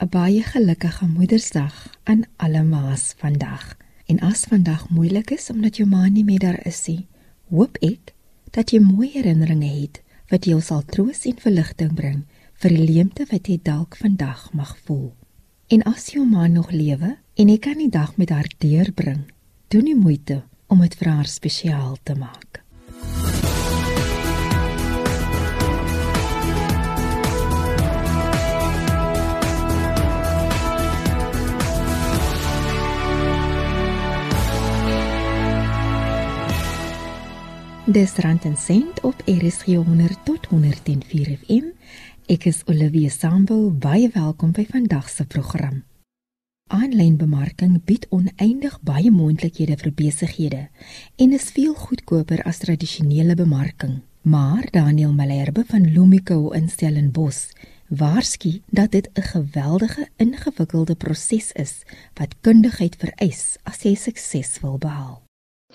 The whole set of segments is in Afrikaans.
'n Baie gelukkige Moedersdag aan alle ma's vandag. En as vandag moeilik is omdat jou ma nie meer daar is nie, hoop ek dat jy mooi herinneringe het wat jou sal troos en verligting bring vir die leemte wat jy dalk vandag mag voel. En as jou ma nog lewe en jy kan die dag met haar deurbring, doen die moeite om dit vir haar spesiaal te maak. Dis rand en sent op RSG 100 tot 104 FM. Ek is Olivia Sambo, baie welkom by vandag se program. Aanlyn bemarking bied oneindig baie moontlikhede vir besighede en is veel goedkoper as tradisionele bemarking. Maar Daniel Malherbe van Lumico in Stellenbosch waarsku dat dit 'n geweldige ingewikkelde proses is wat kundigheid vereis as jy sukses wil behaal.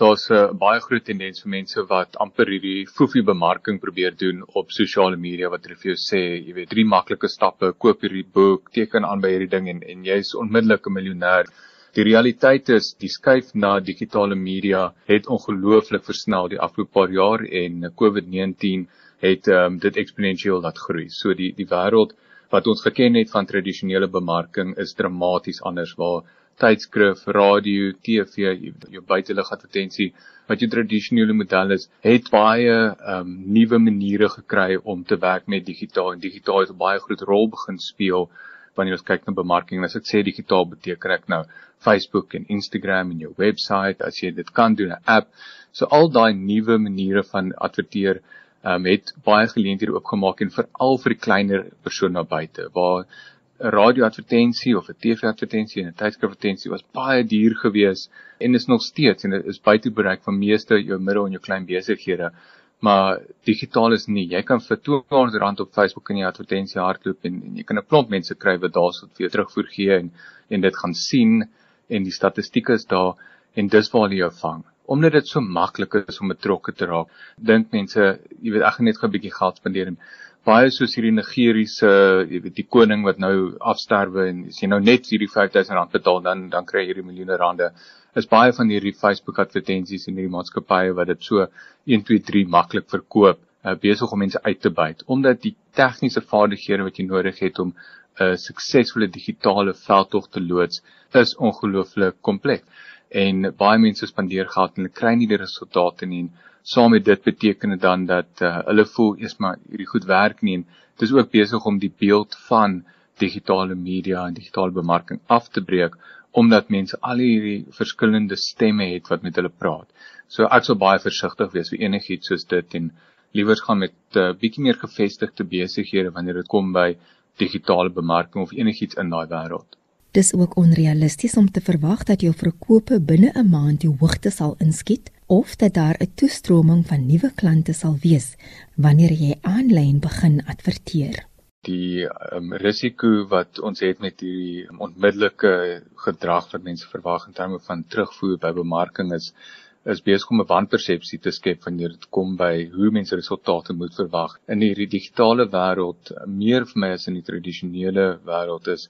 Daar's 'n baie groot tendens vir mense wat amper hierdie foefie bemarking probeer doen op sosiale media wat hulle vir jou sê, jy weet, drie maklike stappe, koop hierdie boek, teken aan by hierdie ding en en jy's onmiddellik 'n miljonair. Die realiteit is, die skuif na digitale media het ongelooflik versnel die afgelope paar jaar en COVID-19 het um, dit eksponensieel laat groei. So die die wêreld wat ons geken het van tradisionele bemarking is dramaties anders waar tydskrif, radio, TV, jou buitelug advertensie wat jou tradisionele model is, het baie ehm um, nuwe maniere gekry om te werk met digitaal en digitaal het 'n baie groot rol begin speel wanneer ons kyk na bemarking. En as ek sê digitaal beteken ek nou Facebook en Instagram en jou webwerf as jy dit kan doen 'n app. So al daai nuwe maniere van adverteer um, het baie geleenthede oopgemaak en veral vir die kleiner persone buite waar 'n radioadvertensie of 'n TV-advertensie en 'n tydskrifatvertensie was baie duur geweest en is nog steeds en dit is buite bereik van meeste jou middel en jou klein besighede. Maar digitaal is nie. Jy kan vir R200 op Facebook in jou advertensie hardloop en, en jy kan 'n klomp mense kry wat daarsoort vir jou terugvoer gee en en dit gaan sien en die statistieke is daar en dis waar hulle jou vang. Omdat dit so maklik is om betrokke te raak, dink mense, jy weet ek gaan net 'n bietjie geld spandeer en baie soos hierdie Nigeriese, jy weet die koning wat nou afsterwe en as jy nou net hierdie 5000 rand betaal dan dan kry jy hierdie miljoene rande. Is baie van hierdie Facebook advertensies en hierdie maatskappye wat dit so 1 2 3 maklik verkoop, uh, besig om mense uit te byt omdat die tegniese vaardighede wat jy nodig het om 'n uh, suksesvolle digitale veldtog te loods is ongelooflik kompleks. En baie mense spandeer geld en hulle kry nie die resultate nie. En saam met dit beteken dit dan dat uh, hulle voel eers maar hierdie goed werk nie en dit is ook besig om die beeld van digitale media en digitale bemarking af te breek omdat mense al hierdie verskillende stemme het wat met hulle praat. So ek sou baie versigtig wees vir enigiets soos dit en liewer gaan met 'n uh, eh, bietjie meer gevestigde besighede wanneer dit kom by digitale bemarking of enigiets in daai wêreld. Dis ook onrealisties om te verwag dat jou verkope binne 'n maand die hoogte sal inskiet of dat daar 'n toestroming van nuwe klante sal wees wanneer jy aanlyn begin adverteer. Die um, risiko wat ons het met hierdie onmiddellike gedrag wat mense verwag in terme van terugvoer by bemarking is is besig om 'n wanpersepsie te skep wanneer dit kom by hoe mense resultate moet verwag. In hierdie digitale wêreld, meer vir my as in die tradisionele wêreld is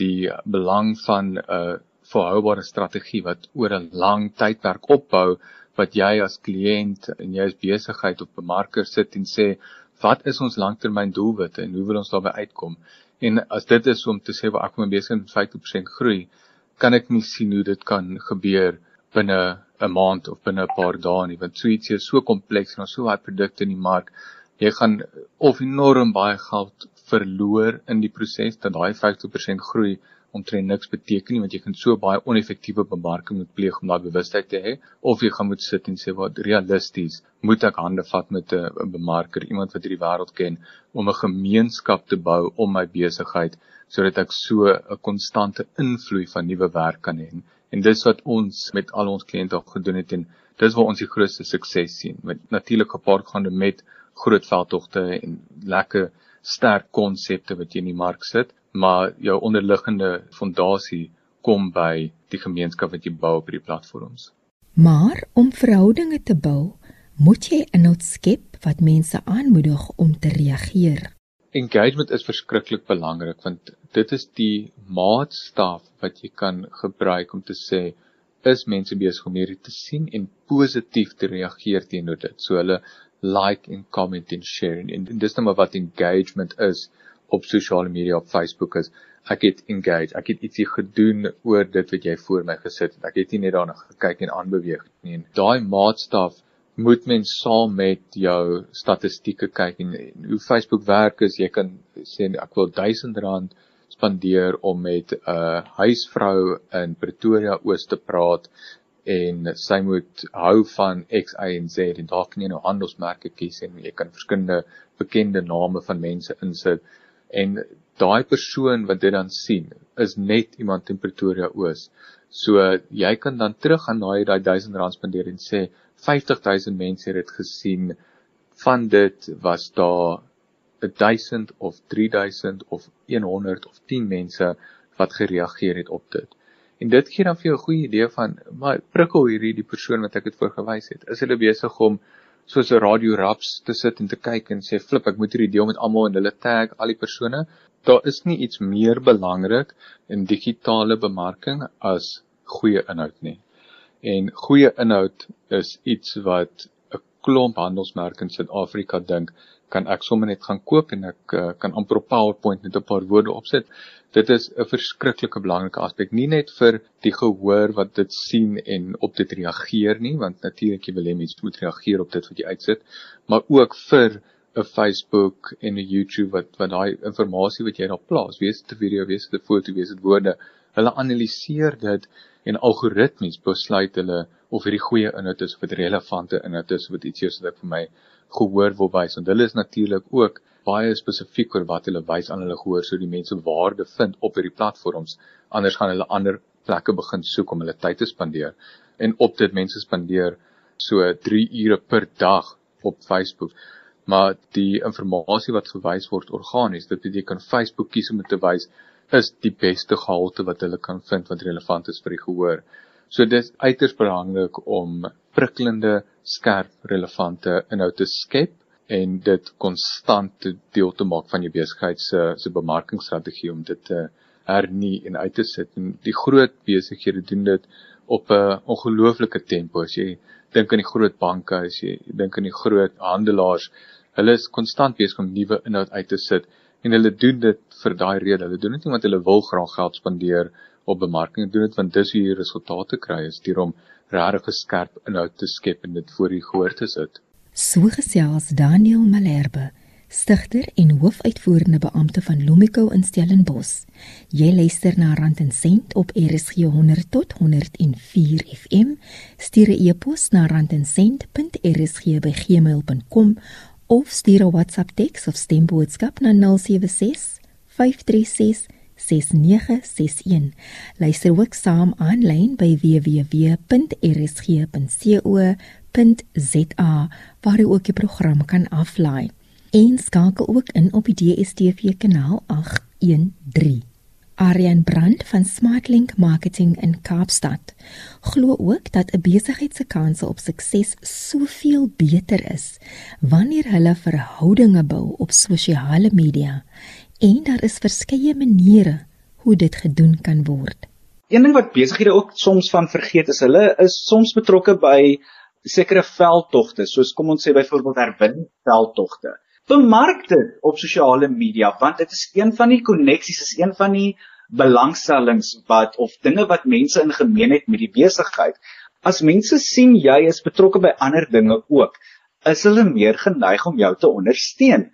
die belang van 'n uh, volhoubare strategie wat oor 'n lang tydperk opbou wat jy as kliënt en jy as besigheid of bemarker sit en sê wat is ons langtermyn doelwitte en hoe wil ons daarby uitkom? En as dit is om te sê waar ek my besigheid met 50% groei kan ek nie sien hoe dit kan gebeur binne 'n maand of binne 'n paar dae nie want so ietsie is so kompleks en ons so baie produkte in die mark. Jy gaan of enorm baie geld verloor in die proses dat daai 50% groei omtrent niks beteken nie want jy kan so baie oneffektiewe bemarking moet pleeg om daai bewustheid te hê of jy gaan moet sit en sê wat realisties moet ek hande vat met 'n bemarker iemand wat hierdie wêreld ken om 'n gemeenskap te bou om my besigheid sodat ek so 'n konstante invloed van nuwe werk kan hê? En dis wat ons met al ons kliënte al gedoen het en dis waar ons die grootste sukses sien. Met natuurlik gepaard gaande met groot veldtogte en lekker sterk konsepte wat jy in die mark sit, maar jou onderliggende fondasie kom by die gemeenskap wat jy bou op hierdie platforms. Maar om verhoudinge te bou, moet jy inhoud skep wat mense aanmoedig om te reageer. Engagement is verskriklik belangrik want dit is die maatstaf wat jy kan gebruik om te sê is mense besig om hierdie te sien en positief te reageer teenoor dit. So hulle like en comment en share en, en dis net nou maar wat engagement is op sosiale media op Facebook is ek het engage, ek het ietsie gedoen oor dit wat jy voor my gesit het. Ek het nie net daarna gekyk en aanbeweeg nie. En daai maatstaf moet mens saam met jou statistieke kyk en, en hoe Facebook werk is jy kan sê ek wil R1000 spandeer om met 'n uh, huisvrou in Pretoria Oos te praat en sy moet hou van X Y en Z en daar kan jy nou handelsmerke kies en jy kan verskillende bekende name van mense insit en daai persoon wat dit dan sien is net iemand in Pretoria Oos. So jy kan dan terug gaan na daai 1000 rand spandeer en sê 50000 mense het dit gesien. Van dit was daar 1000 of 3000 of 100 of 10 mense wat gereageer het op dit. En dit gee dan vir jou 'n goeie idee van maar prikkel hierdie die persoon wat ek dit voorgewys het. Is hulle besig om soos 'n radio raps te sit en te kyk en sê flip ek moet hierdie deel met almal en hulle tag al die persone. Daar is nie iets meer belangrik in digitale bemarking as goeie inhoud nie. En goeie inhoud is iets wat 'n klomp handelsmerke in Suid-Afrika dink kan ek sommer net gaan koop en ek uh, kan amper op PowerPoint net 'n paar woorde opsit. Dit is 'n verskriklike belangrike aspek, nie net vir die gehoor wat dit sien en op dit reageer nie, want natuurlik jy wil hê mense moet reageer op dit wat jy uitsit, maar ook vir 'n Facebook en 'n YouTube wat wat daai inligting wat jy daar plaas, wees dit 'n video, wees dit 'n foto, wees dit woorde, hulle analiseer dit en algoritmies besluit hulle of hierdie goeie inhoud is of dit relevante inhoud is of dit iets is wat vir my gehoor wil wys want hulle is natuurlik ook baie spesifiek oor wat hulle wys aan hulle gehoor so die mense waarde vind op hierdie platforms. Anders gaan hulle ander plekke begin soek om hulle tyd te spandeer. En op dit mense spandeer so 3 ure per dag op Facebook. Maar die inligting wat gewys word organies dit beteken Facebook kies om te wys is die beste gehalte wat hulle kan vind wat relevant is vir die gehoor. So dis uiters belangrik om prikkelende, skerp, relevante inhoud te skep en dit konstant deel te maak van jou besigheid se se bemarkingsstrategie om dit te hernie en uit te sit. En die groot besighede doen dit op 'n ongelooflike tempo. As jy dink aan die groot banke, as jy dink aan die groot handelaars, hulle is konstant besig om nuwe inhoud uit te sit en hulle doen dit vir daai rede. Hulle doen dit nie want hulle wil graag geld spandeer op bemarking doen dit want dis hoe jy resultate kry is deur om regtig skerp inhoud te skep en dit voor die gehoor te sit. So gesels Daniel Malherbe, stigter en hoofuitvoerende beampte van Lumico in Stellenbosch. Jy luister na Rand en Sent op RSG 100 tot 104 FM. Stuur 'n e-pos na randencent.rsg@gmail.com of stuur 'n WhatsApp teks of stemboodskap na 076 536 6961. Luister ook saam aanlyn by www.rsg.co.za waar jy ook die program kan aflaai. En skakel ook in op die DStv kanaal 813. Aryan Brand van Smartlink Marketing in Kaapstad glo ook dat 'n besigheid se kanse op sukses soveel beter is wanneer hulle verhoudinge bou op sosiale media en daar is verskeie maniere hoe dit gedoen kan word. Een ding wat besighede ook soms van vergeet is hulle is soms betrokke by sekere veldtogte, soos kom ons sê byvoorbeeld herwin veldtogte. Bemark dit op sosiale media want dit is een van die koneksies, is een van die belangstellings wat of dinge wat mense in gemeen het met die besigheid. As mense sien jy is betrokke by ander dinge ook, is hulle meer geneig om jou te ondersteun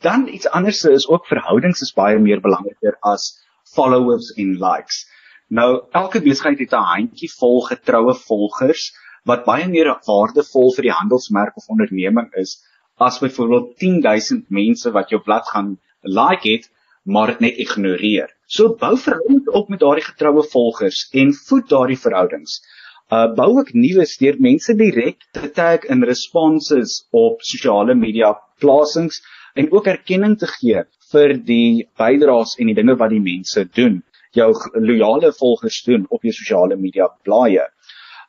dan iets anders is ook verhoudings is baie meer belangriker as followers en likes. Nou elke besigheid het 'n handjie vol getroue volgers wat baie meer waardevol vir die handelsmerk of onderneming is as byvoorbeeld 10000 mense wat jou blad gaan like het maar dit net ignoreer. So bou verhoudings op met daardie getroue volgers en voed daardie verhoudings. Uh bou ook nuwe deur mense direk te tag in responses op sosiale media plasings en ook erkenning te gee vir die bydraes en die dinge wat die mense doen, jou loyale volgers doen op jou sosiale media blaaie.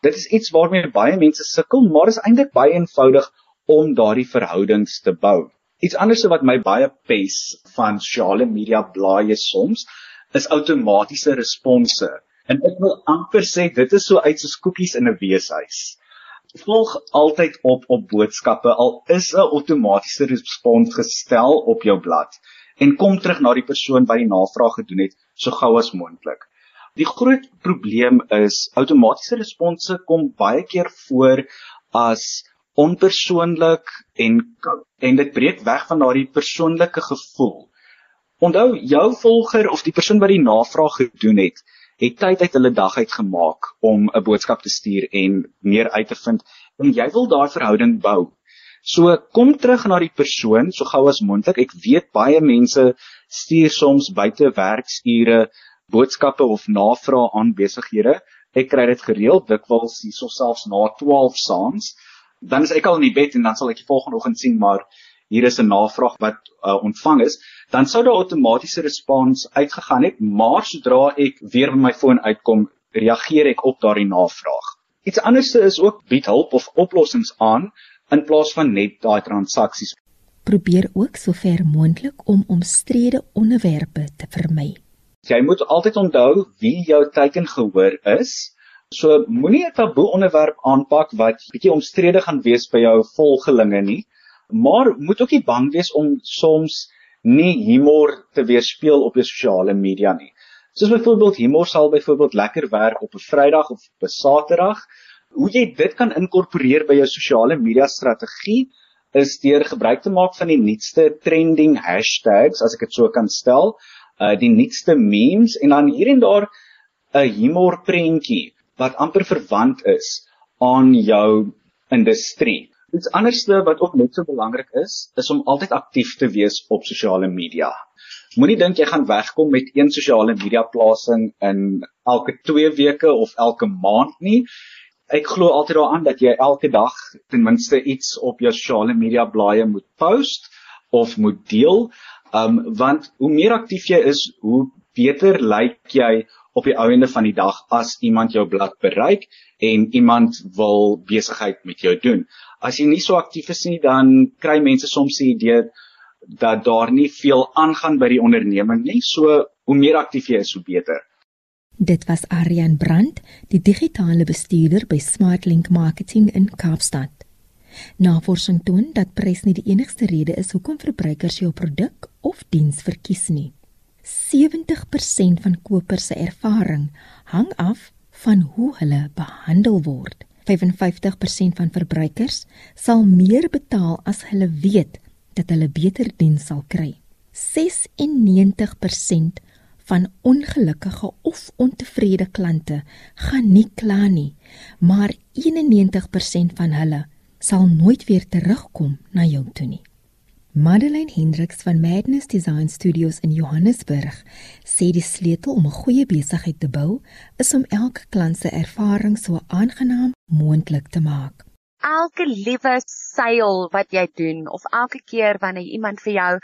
Dit is iets waarmee baie mense sukkel, maar is eintlik baie eenvoudig om daardie verhoudings te bou. Iets anders wat my baie pes van sosiale media blaaie soms is outomatiese response. En ek wil amper sê dit is so uit soos koekies in 'n weeshuis. Volg altyd op op boodskappe al is 'n outomatiese respons gestel op jou blad en kom terug na die persoon wat die navraag gedoen het so gou as moontlik. Die groot probleem is outomatiese response kom baie keer voor as onpersoonlik en en dit breek weg van daardie persoonlike gevoel. Onthou jou volger of die persoon wat die navraag gedoen het, het tyd uit hulle dag uit gemaak om 'n boodskap te stuur en meer uit te vind en jy wil daai verhouding bou. So kom terug na die persoon so gou as moontlik. Ek weet baie mense stuur soms buite werksure boodskappe of navrae aan besighede. Ek kry dit gereeld dikwels hierso selfs na 12 saans. Dan is ek al in die bed en dan sal ek die volgende oggend sien maar hier is 'n navraag wat uh, ontvang is, dan sou daar outomatiese respons uitgegaan het, maar sodra ek weer by my foon uitkom, reageer ek op daardie navraag. Iets anders is ook bied hulp of oplossings aan in plaas van net daai transaksies. Probeer ook sover moontlik om omstrede onderwerpe te vermy. Jy moet altyd onthou wie jou teikengehoor is. So moenie 'n taboe onderwerp aanpak wat bietjie omstrede gaan wees by jou volgelinge nie maar moet ook nie bang wees om soms nie humor te weerspieël op jou sosiale media nie. Soos byvoorbeeld humor sal byvoorbeeld lekker werk op 'n Vrydag of op 'n Saterdag. Hoe jy dit kan inkorporeer by jou sosiale media strategie is deur gebruik te maak van die nuutste trending hashtags as ek dit so kan stel, uh die nuutste memes en dan hier en daar 'n humor prentjie wat amper verwant is aan jou industrie. Iets anderste wat ook net so belangrik is, is om altyd aktief te wees op sosiale media. Moenie dink jy gaan wegkom met een sosiale media plasing in elke 2 weke of elke maand nie. Ek glo altyd daaraan dat jy elke dag ten minste iets op jou sosiale media blaaie moet post of moet deel. Um want hoe meer aktief jy is, hoe beter lyk jy op die einde van die dag as iemand jou blad bereik en iemand wil besigheid met jou doen. As jy nie so aktief is nie, dan kry mense soms die idee dat daar nie veel aangaan by die onderneming nie. So hoe meer aktief jy is, hoe beter. Dit was Aryan Brandt, die digitale bestuurder by SmartLink Marketing in Kaapstad. Navorsing toon dat prys nie die enigste rede is hoekom verbruikers jou produk of diens verkies nie. 70% van kopers se ervaring hang af van hoe hulle behandel word. 55% van verbruikers sal meer betaal as hulle weet dat hulle beter diens sal kry. 96% van ongelukkige of ontevrede klante gaan nie kla nie, maar 91% van hulle sal nooit weer terugkom na jou toe nie. Madeleine Hendriks van Madness Design Studios in Johannesburg sê die sleutel om 'n goeie besigheid te bou is om elke klant se ervaring so aangenaam moontlik te maak. Elke liewe seil wat jy doen of elke keer wanneer iemand vir jou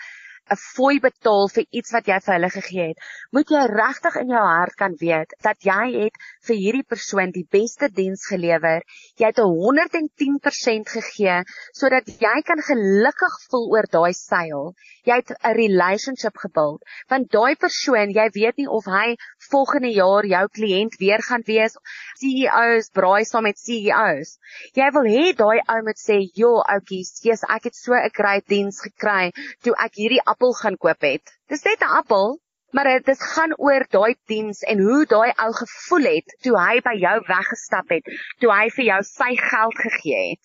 'n fooi betaal vir iets wat jy vir hulle gegee het, moet jy regtig in jou hart kan weet dat jy het vir hierdie persoon die beste diens gelewer. Jy het 110% gegee sodat jy kan gelukkig voel oor daai seil. Jy het 'n relationship gebou. Want daai persoon, jy weet nie of hy volgende jaar jou kliënt weer gaan wees. CEOs braai saam met CEOs. Jy wil hê daai ou moet sê, "Jo, oudjies, jy's ek het so 'n great diens gekry toe ek hierdie appel gaan koop het. Dis net 'n appel, maar dit gaan oor daai diens en hoe daai ou gevoel het toe hy by jou weggestap het, toe hy vir jou sy geld gegee het.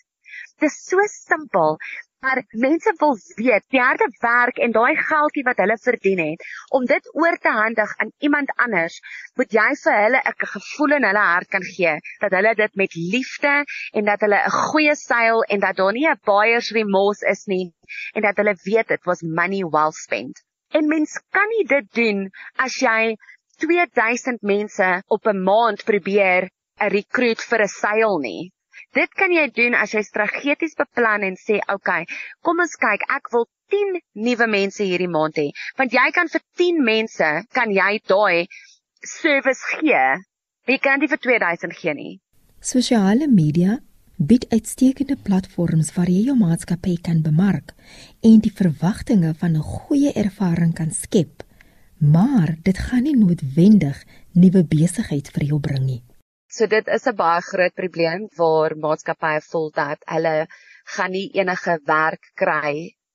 Dis so simpel, maar mense wil weet, die harde werk en daai geldjie wat hulle verdien het, om dit oor te handig aan iemand anders, moet jy vir hulle 'n gevoel in hulle hart kan gee dat hulle dit met liefde en dat hulle 'n goeie seil en dat daar nie 'n buyer's remorse is nie en dat hulle weet dit was money well spent. En mens kan nie dit doen as jy 2000 mense op 'n maand probeer 'n rekruut vir 'n seil nie. Dit kan jy doen as jy strategies beplan en sê, "Oké, okay, kom ons kyk, ek wil 10 nuwe mense hierdie maand hê." Want jy kan vir 10 mense kan jy daai service gee. Jy kan dit vir 2000 gee nie. Sosiale media bied uitstekende platforms waar jy jou maatskappy kan bemark en die verwagtinge van 'n goeie ervaring kan skep. maar dit gaan nie noodwendig nuwe besigheid vir jou bring nie. So dit is 'n baie groot probleem waar maatskappye voel dat hulle gaan nie enige werk kry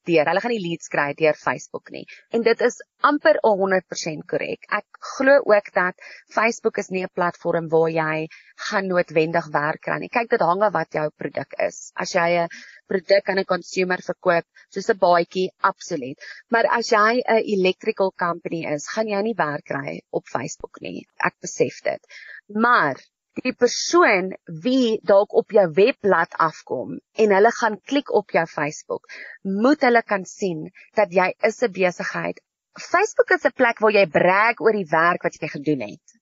deur. Hulle gaan nie leads kry deur Facebook nie. En dit is amper 100% korrek. Ek glo ook dat Facebook is nie 'n platform waar jy gaan noodwendig werk kry nie. Kyk, dit hang af wat jou produk is. As jy 'n produk aan 'n consumer verkoop, soos 'n baadjie, absoluut. Maar as jy 'n electrical company is, gaan jy nie werk kry op Facebook nie. Ek besef dit. Maar die persoon wie dalk op jou webblad afkom en hulle gaan klik op jou Facebook, moet hulle kan sien dat jy is 'n besigheid. Facebook is 'n plek waar jy brag oor die werk wat jy gedoen het.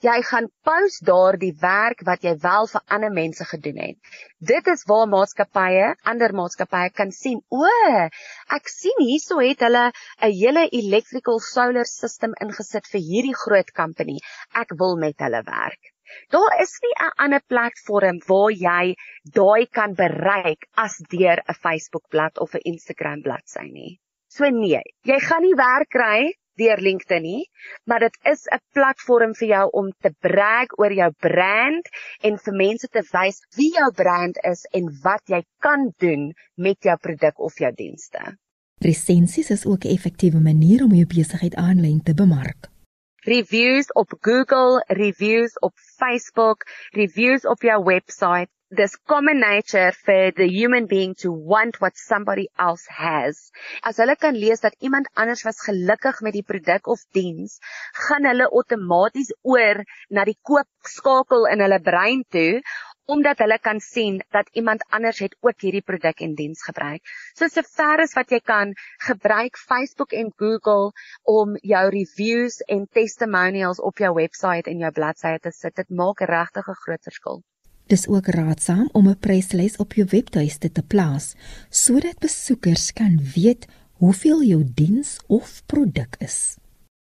Jy gaan post daar die werk wat jy wel vir ander mense gedoen het. Dit is waar maatskappye, ander maatskappye kan sien, o, ek sien hierso het hulle 'n hele electrical solar system ingesit vir hierdie groot company. Ek wil met hulle werk. Daar is nie 'n ander platform waar jy daai kan bereik as deur 'n Facebook bladsy of 'n Instagram bladsy nie. So nee, jy gaan nie werk kry deur LinkedIn nie, maar dit is 'n platform vir jou om te brag oor jou brand en vir mense te wys wie jou brand is en wat jy kan doen met jou produk of jou dienste. Resensies is ook 'n effektiewe manier om jou besigheid aanlyn te bemark reviews op Google, reviews op Facebook, reviews op jou website. This common nature for the human being to want what somebody else has. As hulle kan lees dat iemand anders was gelukkig met die produk of diens, gaan hulle outomaties oor na die koopskakel in hulle brein toe omdat hulle kan sien dat iemand anders het ook hierdie produk en diens gebruik. So sover as wat jy kan, gebruik Facebook en Google om jou reviews en testimonials op jou webwerf en jou bladsye te sit. Dit maak regtig 'n groot verskil. Dis ook raadsaam om 'n pryslys op jou webtuiste te plaas sodat besoekers kan weet hoeveel jou diens of produk is.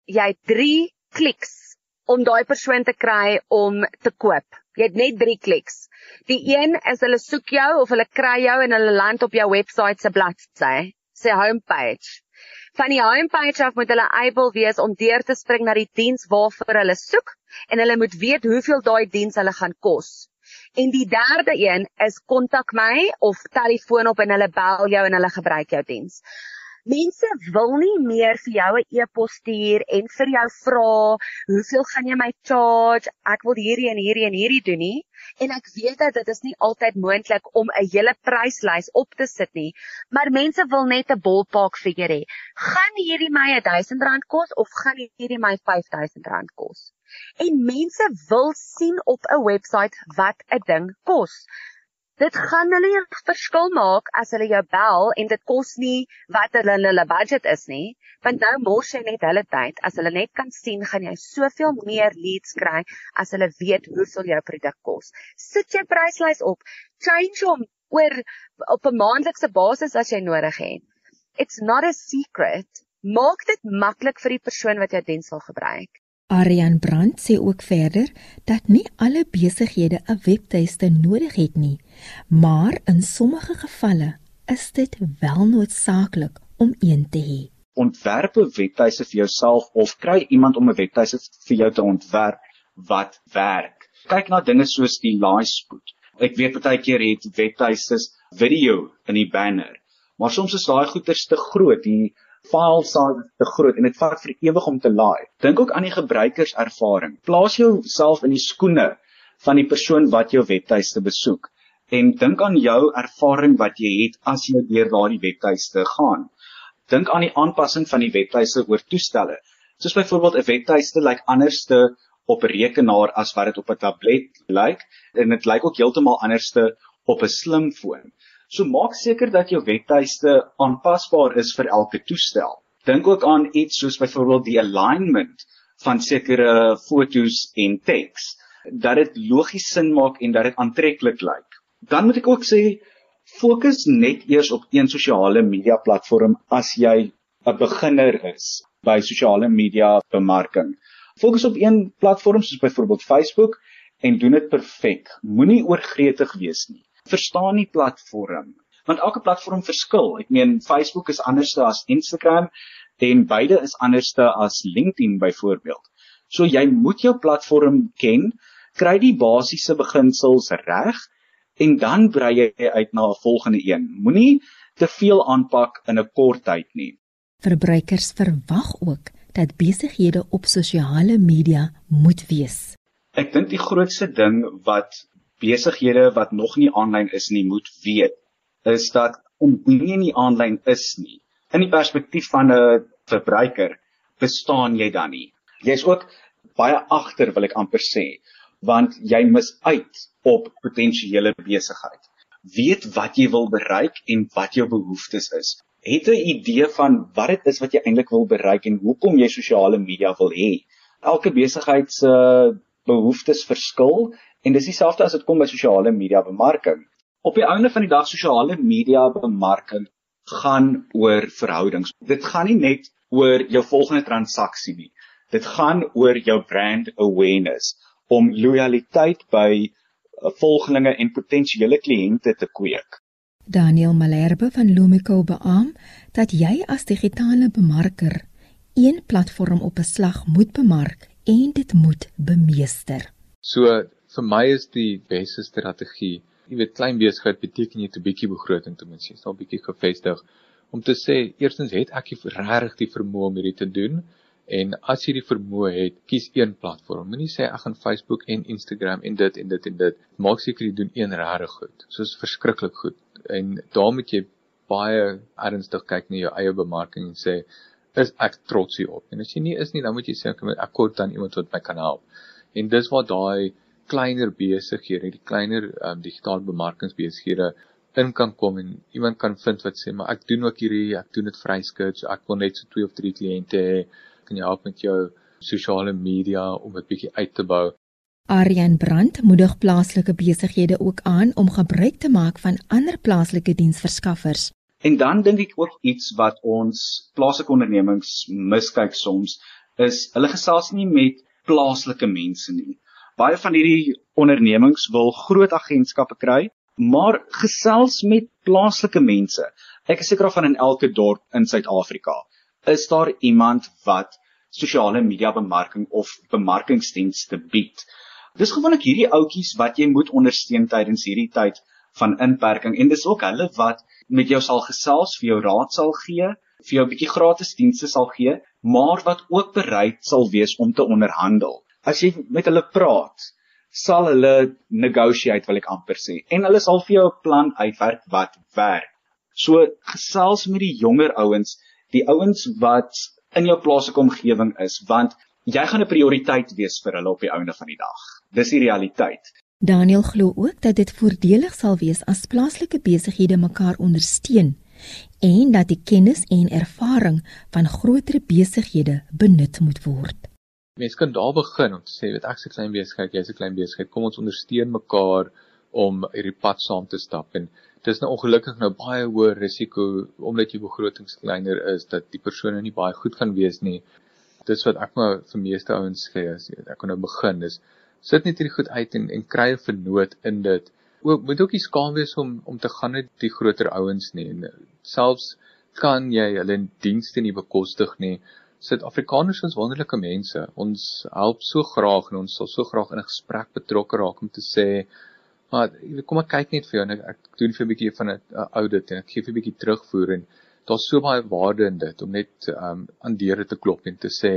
Jy het 3 kliks om daai persoon te kry om te koop. Jy het net 3 kliks. Die een is hulle soek jou of hulle kry jou en hulle land op jou webwerf se bladsy, sê homepage. Van die homepage af moet hulle able wees om deur te spring na die diens waarvoor hulle soek en hulle moet weet hoeveel daai diens hulle gaan kos. En die derde een is kontak my of telefoon op en hulle bel jou en hulle gebruik jou diens. Mense wil nie meer vir jou 'n e-pos stuur en vir jou vra, "Hoeveel gaan jy my charge? Ek wil hierdie en hierdie en hierdie doen nie." En ek weet dat dit is nie altyd moontlik om 'n hele pryslys op te sit nie, maar mense wil net 'n ballpark figure hê. Gaan hierdie my R1000 kos of gaan hierdie my R5000 kos? En mense wil sien op 'n webwerf wat 'n ding kos. Dit gaan hulle 'n verskil maak as hulle jou bel en dit kos nie wat hulle in hulle budget is nie, want nou mors jy net hulle tyd. As hulle net kan sien, gaan jy soveel meer leads kry as hulle weet hoeveel jou produk kos. Sit jou pryslys op, change hom oor op 'n maandelikse basis as jy nodig het. It's not a secret. Maak dit maklik vir die persoon wat jou diens wil gebruik. Aryan Brandt sê ook verder dat nie alle besighede 'n webtuiste nodig het nie, maar in sommige gevalle is dit wel noodsaaklik om een te hê. Ontwerp 'n webtuiste vir jouself of kry iemand om 'n webtuiste vir jou te ontwerp wat werk. Kyk na dinge soos die laai spoed. Ek weet baie keer het webtuistes video in die banner, maar soms is daai goeters te groot. Die file size te groot en dit vat vir ewig om te laai. Dink ook aan die gebruikerservaring. Plaas jouself in die skoene van die persoon wat jou webtuiste besoek en dink aan jou ervaring wat jy het as jy deur daardie webtuiste gaan. Dink aan die aanpassing van die webtuiste oor toestelle. Soos byvoorbeeld 'n webtuiste lyk like anderste op 'n rekenaar as wat dit op 'n tablet lyk en dit lyk ook heeltemal anderste op 'n slimfoon. So maak seker dat jou webtuiste aanpasbaar is vir elke toestel. Dink ook aan iets soos byvoorbeeld die alignment van sekere fotos en teks dat dit logies sin maak en dat dit aantreklik lyk. Dan moet ek ook sê fokus net eers op een sosiale media platform as jy 'n beginner is by sosiale media bemarking. Fokus op een platform soos byvoorbeeld Facebook en doen dit perfek. Moenie oorgretig wees nie verstaan die platform want elke platform verskil. Ek meen Facebook is anders as Instagram en beide is anderste as LinkedIn byvoorbeeld. So jy moet jou platform ken, kry die basiese beginsels reg en dan brei jy uit na 'n volgende een. Moenie te veel aanpak in 'n kort tyd nie. Verbruikers verwag ook dat besighede op sosiale media moet wees. Ek dink die grootste ding wat besighede wat nog nie aanlyn is nie moet weet, is dat omdat jy nie aanlyn is nie, in die perspektief van 'n verbruiker, bestaan jy dan nie. Jy's ook baie agter wil ek amper sê, want jy mis uit op potensiële besigheid. Weet wat jy wil bereik en wat jou behoeftes is. Het 'n idee van wat dit is wat jy eintlik wil bereik en hoekom jy sosiale media wil hê. Elke besigheid se behoeftes verskil en dis dieselfde as dit kom by sosiale media bemarking. Op die einde van die dag sosiale media bemarking gaan oor verhoudings. Dit gaan nie net oor jou volgende transaksie nie. Dit gaan oor jou brand awareness om lojaliteit by uh, volgelinge en potensiële kliënte te kweek. Daniel Malherbe van Lumico beamoen dat jy as digitale bemarker een platform op 'n slag moet bemark en dit moet bemeester. So vir my is die beste strategie, jy weet klein besigheid beteken jy 'n bietjie begroting ten minste, so 'n bietjie gevestig om te sê eerstens het ek regtig die vermoë om hierdie te doen En as jy die vermoë het, kies een platform. Moenie sê ek gaan Facebook en Instagram en dit en dit en dit. Maak seker jy doen een regtig goed. Soos verskriklik goed. En daar moet jy baie ernstig kyk na jou eie bemarking en sê is ek trots hierop. En as jy nie is nie, dan moet jy sê ek kort dan iemand wat my kan help. En dis waar daai kleiner besighede, die kleiner um, digitale bemarkingsbesighede in kan kom en iemand kan vind wat sê maar ek doen ook hierdie, ek doen dit vryskut, so ek wil net so 2 of 3 kliënte hê kan jy help met jou sosiale media om dit bietjie uit te bou. Aryan Brandt moedig plaaslike besighede ook aan om gebruik te maak van ander plaaslike diensverskaffers. En dan dink ek ook iets wat ons plaaslike ondernemings miskyk soms is hulle gesels nie met plaaslike mense nie. Baie van hierdie ondernemings wil groot agentskappe kry, maar gesels met plaaslike mense. Ek is seker van in elke dorp in Suid-Afrika is daar iemand wat sosiale media bemarking of bemarkingsdienste bied. Dis gewoonlik hierdie ouetjies wat jy moet ondersteun tydens hierdie tyd van inperking en dis ook hulle wat met jou sal gesels, vir jou raad sal gee, vir jou 'n bietjie gratis dienste sal gee, maar wat ook bereid sal wees om te onderhandel. As jy met hulle praat, sal hulle negotiate wil ek amper sê en hulle sal vir jou 'n plan uitwerk wat werk. So gesels met die jonger ouens die ouens wat in jou plaaslike omgewing is want jy gaan 'n prioriteit wees vir hulle op die einde van die dag. Dis die realiteit. Daniel glo ook dat dit voordelig sal wees as plaaslike besighede mekaar ondersteun en dat die kennis en ervaring van groter besighede benut moet word. Mense kan daar begin om te sê, weet ek se klein besigheid, jy's 'n klein besigheid, kom ons ondersteun mekaar om hierdie pad saam te stap en dis nou ongelukkig nou baie hoër risiko omdat jy begrotings kleiner is dat die persone nie baie goed gaan wees nie. Dis wat ek maar vir meeste ouens sê as ek kan nou begin is sit net hierdie goed uit en en kry 'n vernoot in dit. Ook moet ook nie skaam wees om om te gaan met die groter ouens nie. En selfs kan jy hulle dienste nie bekostig nie. Suid-Afrikaners is wonderlike mense. Ons help so graag en ons sal so graag in 'n gesprek betrokke raak om te sê Maar kom ek kyk net vir jou en ek, ek doen vir 'n bietjie van 'n audit en ek gee vir 'n bietjie terugvoer en daar's so baie waarde in dit om net um aan deure te klop en te sê,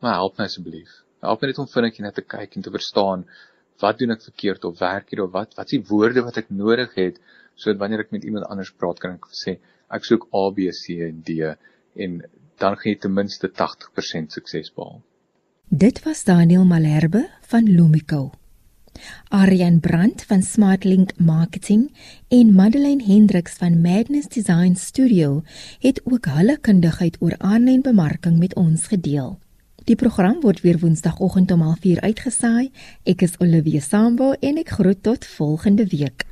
"Maar help my asseblief." Help my net om vinnig net te kyk en te verstaan wat doen ek verkeerd of werk hier of wat wat is die woorde wat ek nodig het sodat wanneer ek met iemand anders praat kan ek sê ek soek A B C en D en dan gaan jy ten minste 80% sukses behaal. Dit was Daniel Malherbe van Lumico. Aryan Brandt van Smartlink Marketing en Madeleine Hendriks van Madness Design Studio het ook hulle kundigheid oor aanlyn bemarking met ons gedeel. Die program word weer Woensdagoggend om 04:30 uitgesaai. Ek is Olivia Sambo en ek groet tot volgende week.